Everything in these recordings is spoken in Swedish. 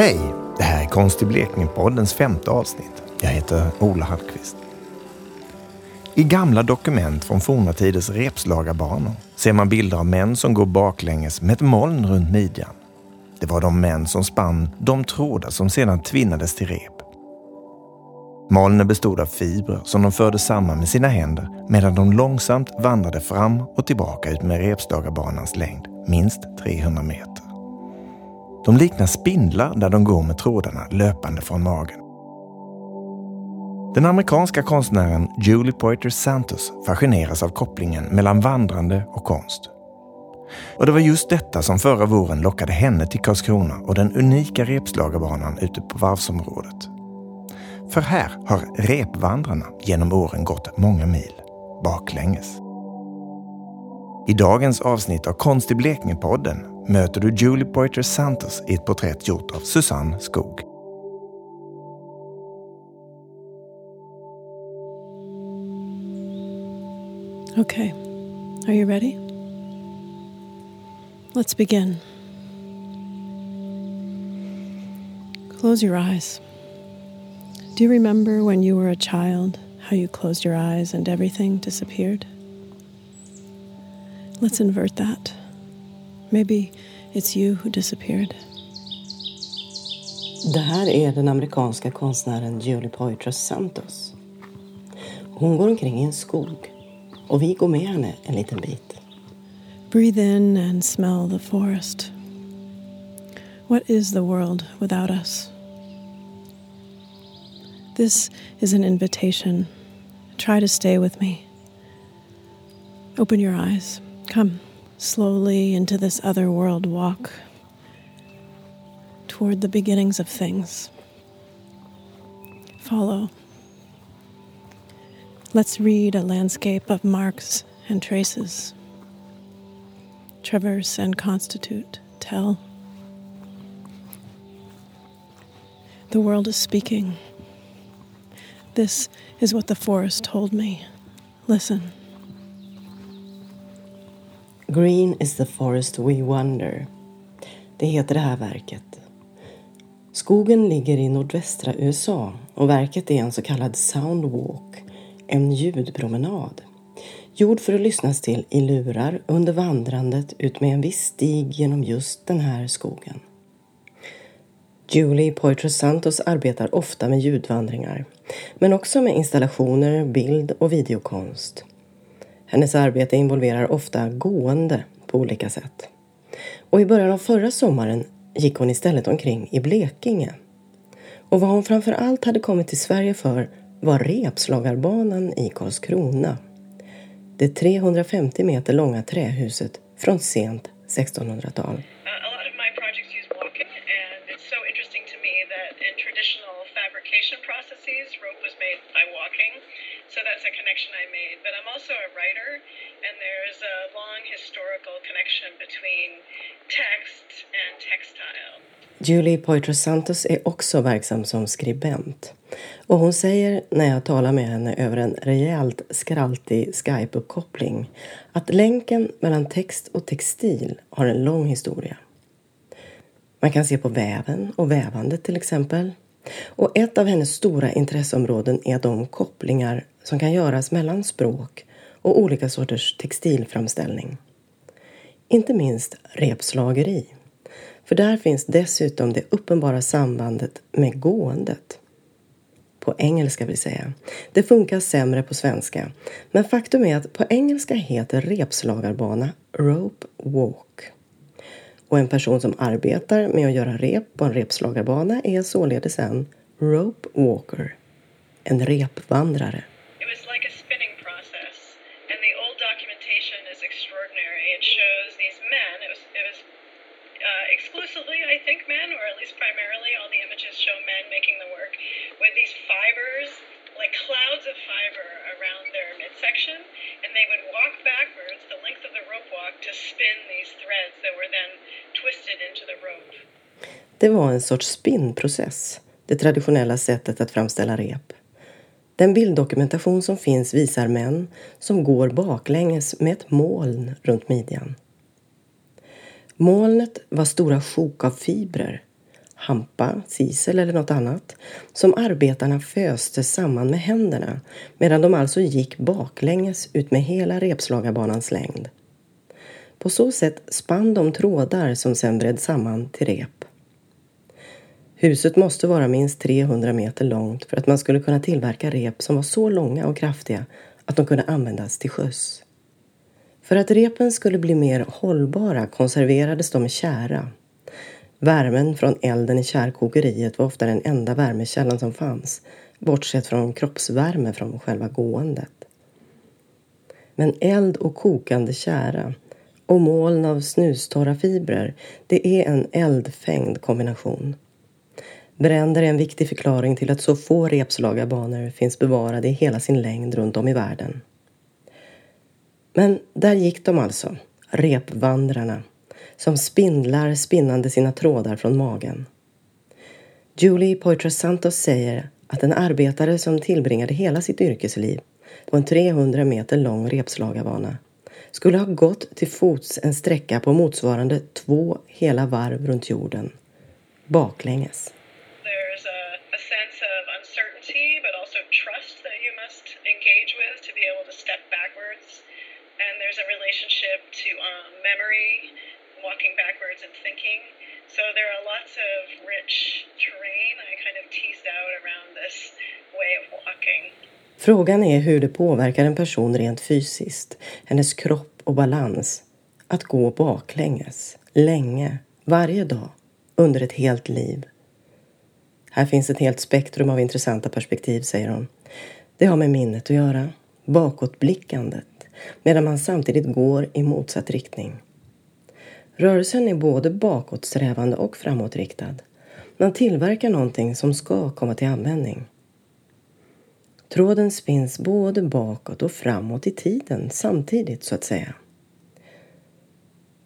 Hej! Det här är Konst i Blekinge-poddens femte avsnitt. Jag heter Ola Hallqvist. I gamla dokument från forna tiders repslagarbanor ser man bilder av män som går baklänges med ett moln runt midjan. Det var de män som spann de trådar som sedan tvinnades till rep. Molnen bestod av fibrer som de förde samman med sina händer medan de långsamt vandrade fram och tillbaka ut med repslagarbanans längd, minst 300 meter. De liknar spindlar där de går med trådarna löpande från magen. Den amerikanska konstnären Julie Poitras Santos fascineras av kopplingen mellan vandrande och konst. Och det var just detta som förra våren lockade henne till Karlskrona och den unika repslagarbanan ute på varvsområdet. För här har repvandrarna genom åren gått många mil, baklänges. I dagens avsnitt av Konst i Blekinge-podden möter du Julie Poiter Santos i ett porträtt gjort av Susanne Skog. Okay, are you ready? Let's begin. Close your eyes. Do you remember when you were a child how you closed your eyes and everything disappeared? Let's invert that. Maybe it's you who disappeared. Det här är den amerikanska konstnären Julie Poitras Santos. Hon går omkring i en skog och vi går med henne en liten bit. Breathe in and smell the forest. What is the world without us? This is an invitation. Try to stay with me. Open your eyes. Come slowly into this other world walk toward the beginnings of things. Follow. Let's read a landscape of marks and traces. Traverse and constitute, tell. The world is speaking. This is what the forest told me. Listen. Green is the forest we wonder. Det heter det här verket. Skogen ligger i nordvästra USA och verket är en så kallad soundwalk, en ljudpromenad. Gjord för att lyssnas till i lurar under vandrandet ut med en viss stig genom just den här skogen. Julie Poitras Santos arbetar ofta med ljudvandringar, men också med installationer, bild och videokonst. Hennes arbete involverar ofta gående på olika sätt. Och i början av förra sommaren gick hon istället omkring i Blekinge. Och vad hon framför allt hade kommit till Sverige för var Repslagarbanan i Karlskrona. Det 350 meter långa trähuset från sent 1600-tal so that's a connection I made. But I'm also a writer, and there's a long historical connection between text and textile. Julie Poitras Santos är också verksam som skribent. Och hon säger när jag talar med henne över en rejält skraltig Skype-uppkoppling att länken mellan text och textil har en lång historia. Man kan se på väven och vävandet till exempel. Och ett av hennes stora intresseområden är de kopplingar som kan göras mellan språk och olika sorters textilframställning. Inte minst repslageri. För där finns dessutom det uppenbara sambandet med gåendet. På engelska vill säga. Det funkar sämre på svenska. Men faktum är att på engelska heter repslagarbana rope walk. Och en person som arbetar med att göra rep på en repslagarbana är således en rope walker. En repvandrare. It was like a spinning process, and the old documentation is extraordinary. It shows these men. It was, it was uh, exclusively, I think, men, or at least primarily, all the images show men making the work with these fibers, like clouds of fiber around their midsection, and they would walk backwards the length of the rope walk to spin these threads that were then twisted into the rope. Det var en sorts spinnprocess, det traditionella sättet att framställa rep. Den bilddokumentation som finns visar män som går baklänges med ett moln runt midjan. Molnet var stora sjok av fibrer, hampa, sisel eller något annat, som arbetarna föste samman med händerna medan de alltså gick baklänges ut med hela repslagarbanans längd. På så sätt spann de trådar som sedan breds samman till rep. Huset måste vara minst 300 meter långt för att man skulle kunna tillverka rep som var så långa och kraftiga att de kunde användas till sjöss. För att repen skulle bli mer hållbara konserverades de i kära. Värmen från elden i kärkokeriet var ofta den enda värmekällan som fanns, bortsett från kroppsvärme från själva gåendet. Men eld och kokande kära och moln av snustorra fibrer, det är en eldfängd kombination. Bränder är en viktig förklaring till att så få repslagarbanor finns bevarade i hela sin längd runt om i världen. Men där gick de alltså, repvandrarna, som spindlar spinnande sina trådar från magen. Julie Poitras Santos säger att en arbetare som tillbringade hela sitt yrkesliv på en 300 meter lång repslagarbana skulle ha gått till fots en sträcka på motsvarande två hela varv runt jorden, baklänges. There's a relationship to um, memory, walking backwards and thinking. So there are lots of rich terrain I kind of teased out around this way of walking. Frågan är hur det påverkar en person rent fysiskt, hennes kropp och balans, att gå baklänges, länge, varje dag, under ett helt liv. Här finns ett helt spektrum av intressanta perspektiv, säger hon. Det har med minnet att göra, bakåtblickandet, medan man samtidigt går i motsatt riktning. Rörelsen är både bakåtsträvande och framåtriktad. Man tillverkar någonting som ska komma till användning. Tråden spinns både bakåt och framåt i tiden samtidigt, så att säga.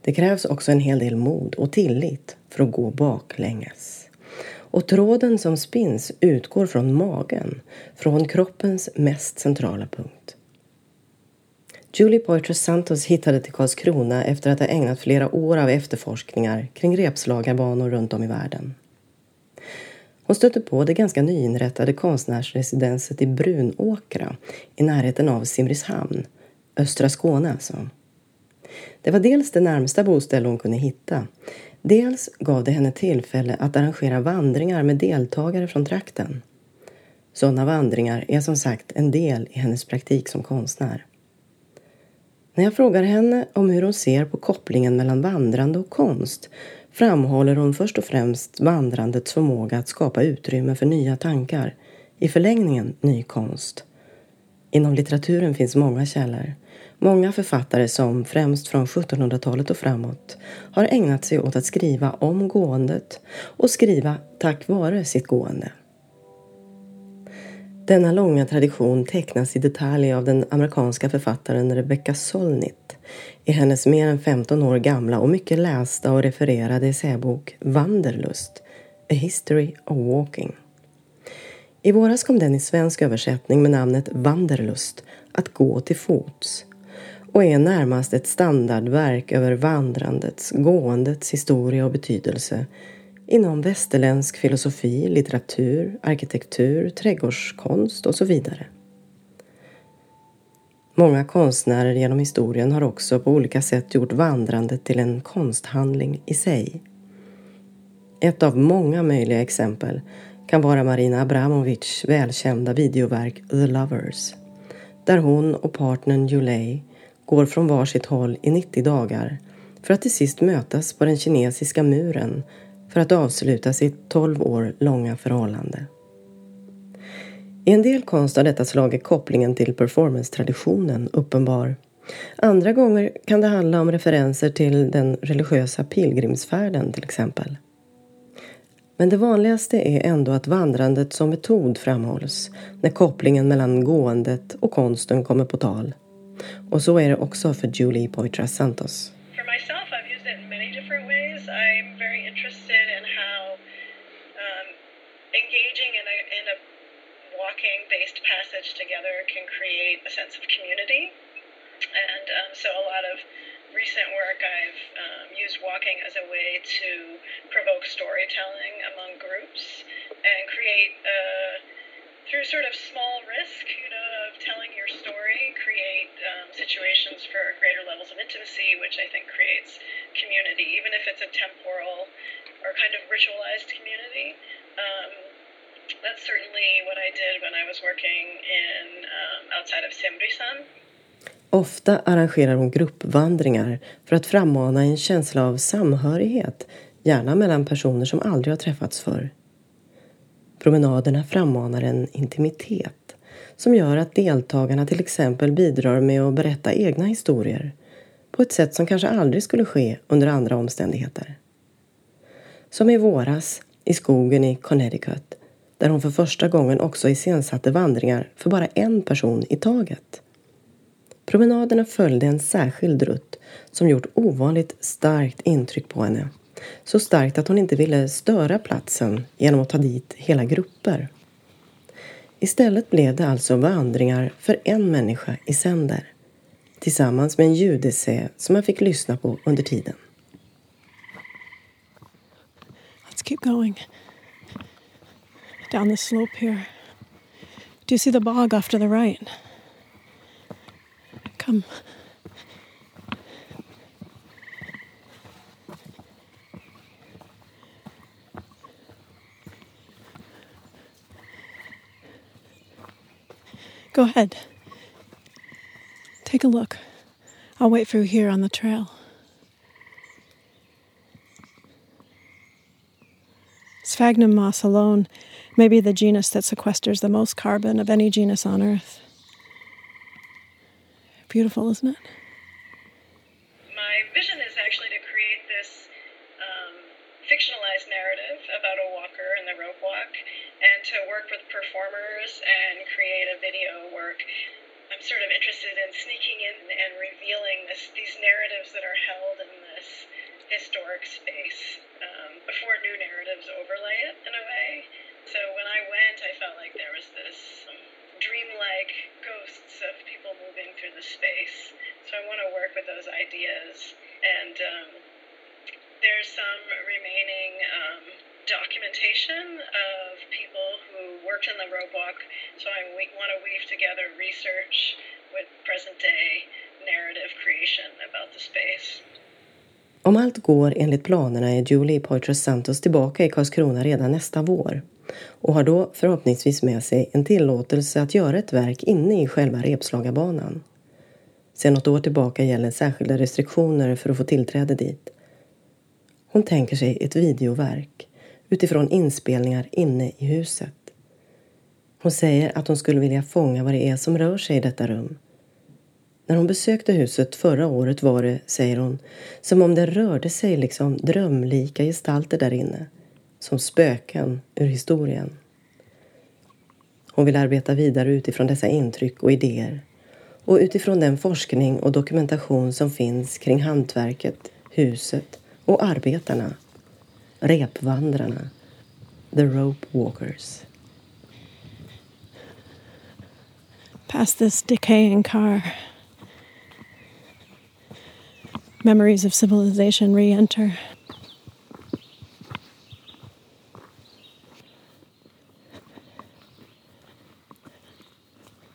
Det krävs också en hel del mod och tillit för att gå baklänges. Och tråden som spinns utgår från magen, från kroppens mest centrala punkt. Julie Poitras Santos hittade till Karlskrona efter att ha ägnat flera år av efterforskningar kring repslagarbanor runt om i världen. Hon stötte på det ganska nyinrättade konstnärsresidenset i Brunåkra i närheten av Simrishamn, östra Skåne alltså. Det var dels det närmsta boställe hon kunde hitta. Dels gav det henne tillfälle att arrangera vandringar med deltagare från trakten. Sådana vandringar är som sagt en del i hennes praktik som konstnär. När jag frågar henne om hur hon ser på kopplingen mellan vandrande och konst framhåller hon först och främst vandrandets förmåga att skapa utrymme för nya tankar, i förlängningen ny konst. Inom litteraturen finns många källor. Många författare som, främst från 1700-talet och framåt, har ägnat sig åt att skriva om gåendet och skriva tack vare sitt gående. Denna långa tradition tecknas i detalj av den amerikanska författaren Rebecca Solnit i hennes mer än 15 år gamla och mycket lästa och refererade essäbok Wanderlust, A History of Walking. I våras kom den i svensk översättning med namnet Wanderlust, att gå till fots och är närmast ett standardverk över vandrandets, gåendets historia och betydelse inom västerländsk filosofi, litteratur, arkitektur, trädgårdskonst och så vidare. Många konstnärer genom historien har också på olika sätt gjort vandrandet till en konsthandling i sig. Ett av många möjliga exempel kan vara Marina Abramovics välkända videoverk The Lovers där hon och partnern Yulei går från varsitt håll i 90 dagar för att till sist mötas på den kinesiska muren för att avsluta sitt 12 år långa förhållande. I en del konst av detta slag är kopplingen till performance-traditionen uppenbar. Andra gånger kan det handla om referenser till den religiösa pilgrimsfärden till exempel. Men det vanligaste är ändå att vandrandet som metod framhålls när kopplingen mellan gåendet och konsten kommer på tal. Och så är det också för Julie Poitras Santos. Engaging in a, in a walking based passage together can create a sense of community. And um, so a lot of recent work I've um, used walking as a way to provoke storytelling among groups and create, uh, through sort of small risk, you know, of telling your story, create um, situations for greater levels of intimacy, which I think creates community, even if it's a temporal or kind of ritualized community. Um, that's certainly what I did when I was working in um, outside of Simrisan. Ofta arrangerar hon gruppvandringar för att frammana en känsla av samhörighet, gärna mellan personer som aldrig har träffats förr. Promenaderna frammanar en intimitet som gör att deltagarna till exempel bidrar med att berätta egna historier på ett sätt som kanske aldrig skulle ske under andra omständigheter. Som i våras i skogen i Connecticut där hon för första gången också iscensatte vandringar för bara en person i taget. Promenaderna följde en särskild rutt som gjort ovanligt starkt intryck på henne. Så starkt att hon inte ville störa platsen genom att ta dit hela grupper. Istället blev det alltså vandringar för en människa i sänder tillsammans med en ljudessä som man fick lyssna på under tiden. Keep going. Down the slope here. Do you see the bog off to the right? Come. Go ahead. Take a look. I'll wait for you here on the trail. Sphagnum moss alone may be the genus that sequesters the most carbon of any genus on Earth. Beautiful, isn't it? My vision is actually to create this um, fictionalized narrative about a walker and the rope walk, and to work with performers and create a video work. I'm sort of interested in sneaking in and revealing this, these narratives that are held in this historic space um, before new narratives overlay it in a way. So when I went, I felt like there was this um, dreamlike ghosts of people moving through the space. So I want to work with those ideas. And um, there's some remaining um, documentation of people who worked in the walk. So I want to weave together research with present day narrative creation about the space. Om allt går enligt planerna är Julie Poitras Santos tillbaka i Karlskrona redan nästa vår och har då förhoppningsvis med sig en tillåtelse att göra ett verk inne i själva repslagarbanan. Sedan något år tillbaka gäller särskilda restriktioner för att få tillträde dit. Hon tänker sig ett videoverk utifrån inspelningar inne i huset. Hon säger att hon skulle vilja fånga vad det är som rör sig i detta rum. När hon besökte huset förra året var det, säger hon, som om det rörde sig liksom drömlika gestalter där inne. Som spöken ur historien. Hon vill arbeta vidare utifrån dessa intryck och idéer och utifrån den forskning och dokumentation som finns kring hantverket, huset och arbetarna, repvandrarna, the rope walkers. Past this decaying car. Memories of civilization re enter.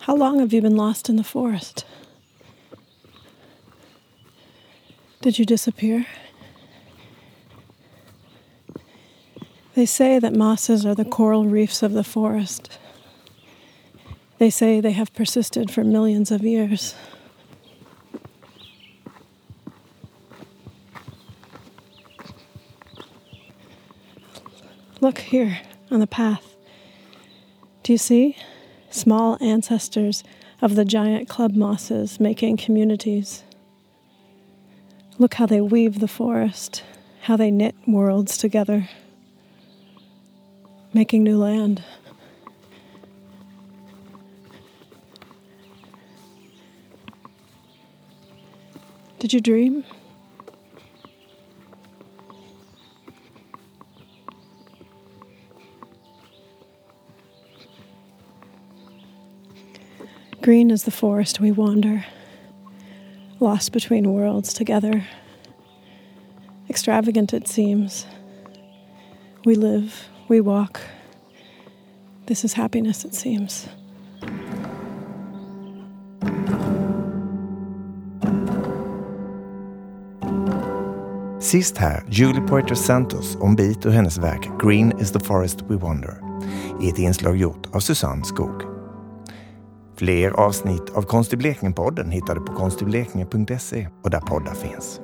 How long have you been lost in the forest? Did you disappear? They say that mosses are the coral reefs of the forest. They say they have persisted for millions of years. Look here on the path. Do you see? Small ancestors of the giant club mosses making communities. Look how they weave the forest, how they knit worlds together, making new land. Did you dream? Green is the forest we wander, lost between worlds together. Extravagant it seems. We live, we walk. This is happiness, it seems. Sist här Julie Poiter Santos om bit ur hennes verk Green is the forest we wander i ett inslag gjort av Susanne Skog. Fler avsnitt av Konst i Blekinge-podden hittar du på konstiblekinge.se och där poddar finns.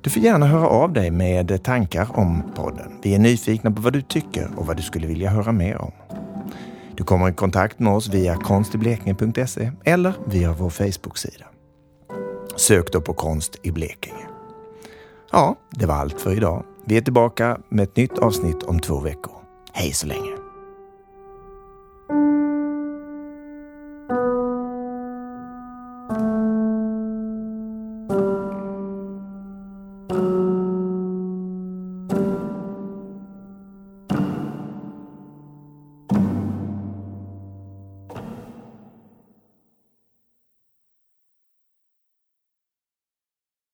Du får gärna höra av dig med tankar om podden. Vi är nyfikna på vad du tycker och vad du skulle vilja höra mer om. Du kommer i kontakt med oss via konstiblekinge.se eller via vår Facebook-sida. Sök då på Konst i Blekinge. Ja, det var allt för idag. Vi är tillbaka med ett nytt avsnitt om två veckor. Hej så länge!